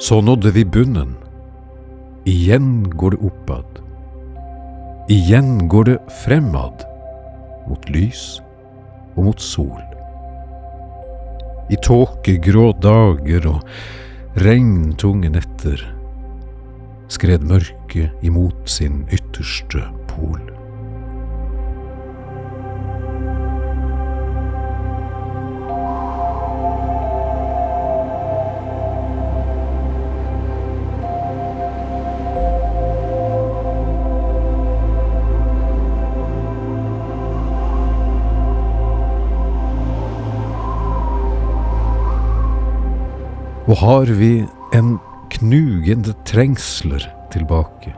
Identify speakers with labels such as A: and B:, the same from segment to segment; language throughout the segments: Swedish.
A: Så nådde vi bunnen. Igen går det uppad. Igen går det främmad mot lys och mot sol. I tåkegrå dager och regntunge nätter skred mörke emot sin ytterste pol. Och har vi en knugende trengsler tilbake.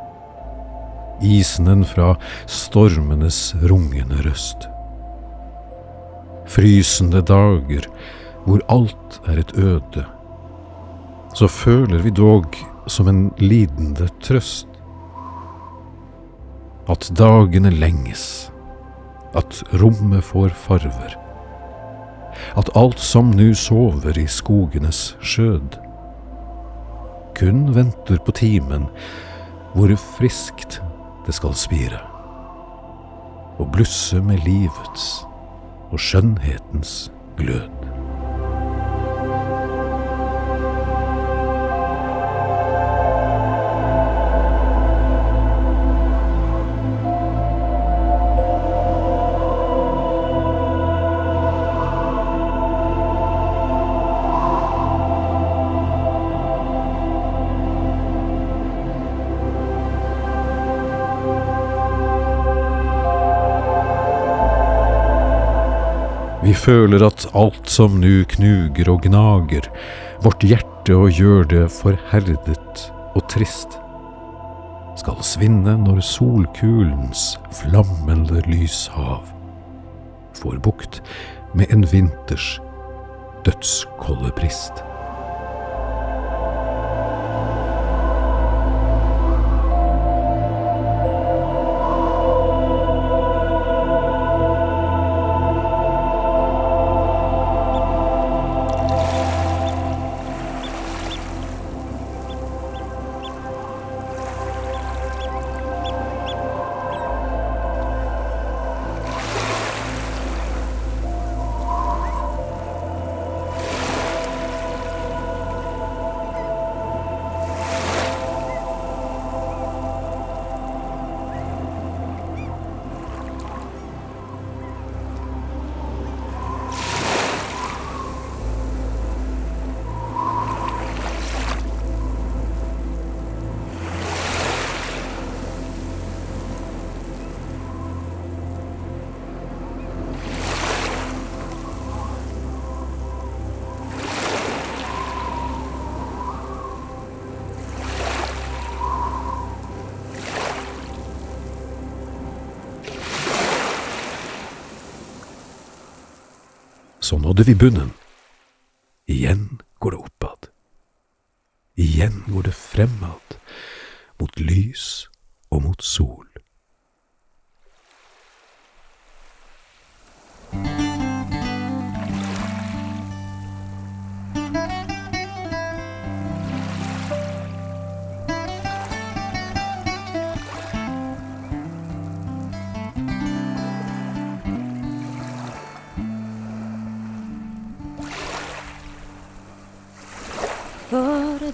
A: Isnen fra stormenes rungende røst. Frysende dager hvor alt er et øde. Så føler vi dog som en lidende trøst at dagene lenges, at rommet får farver att allt som nu sover i skogenes skjød, kun venter på timen hvor friskt det skal spire, og blusse med livets och skönhetens glöd. Føler at alt som nu knuger og gnager vårt hjerte og gjør det forherdet og trist, skal svinne når solkulens flammende lyshav får bukt med en vinters dødskolde brist. Så nådde vi bunnen. Igen går det uppåt. Igen går det framåt, mot lys och mot sol.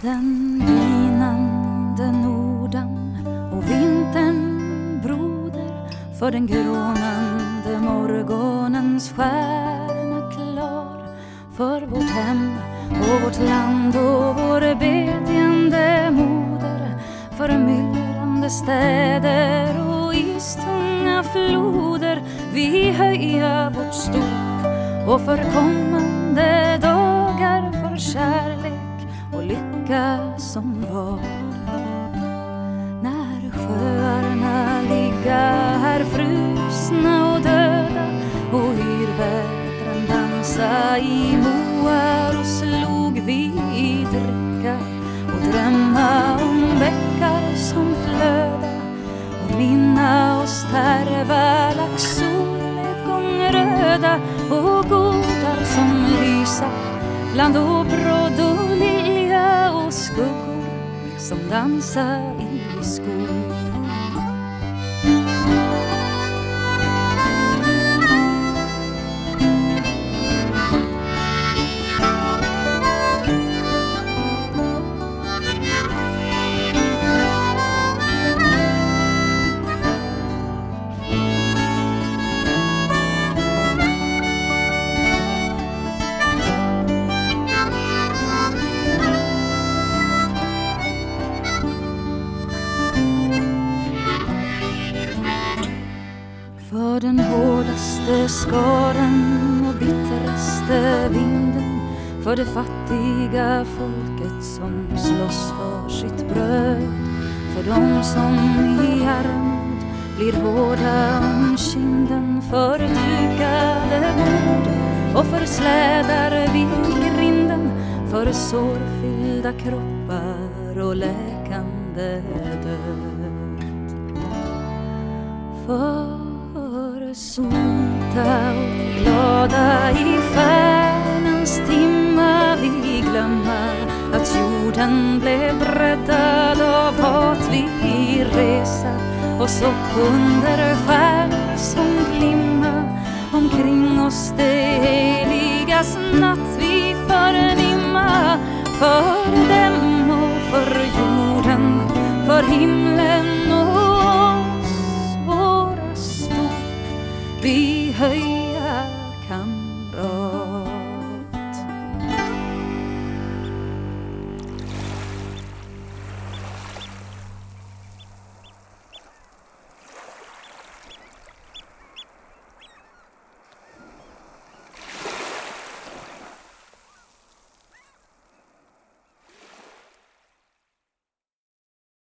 B: Den vinande Nordan och vintern broder för den grånande morgonens stjärna klar. För vårt hem och vårt land och vår bedjande moder för myllrande städer och istunga floder. Vi höja vårt stort och för kommande dagar och som var. När sjöarna ligga här frusna och döda och yrvädren dansa i moar och slog vi i dricka och drömma om bäckar som flöda. Och minna oss terva laxsolnedgång-röda och godar som lysa bland åbråd och som dansa i skog. Hårdaste och bittraste vinden För det fattiga folket som slåss för sitt bröd. För de som i armod blir hårda om kinden För dukade bord och för slädar vid grinden För sårfyllda kroppar och läkande död. För vita och glada i stjärnans timma vi glömma att jorden blev breddad av hatlig resa. Och så under stjärnor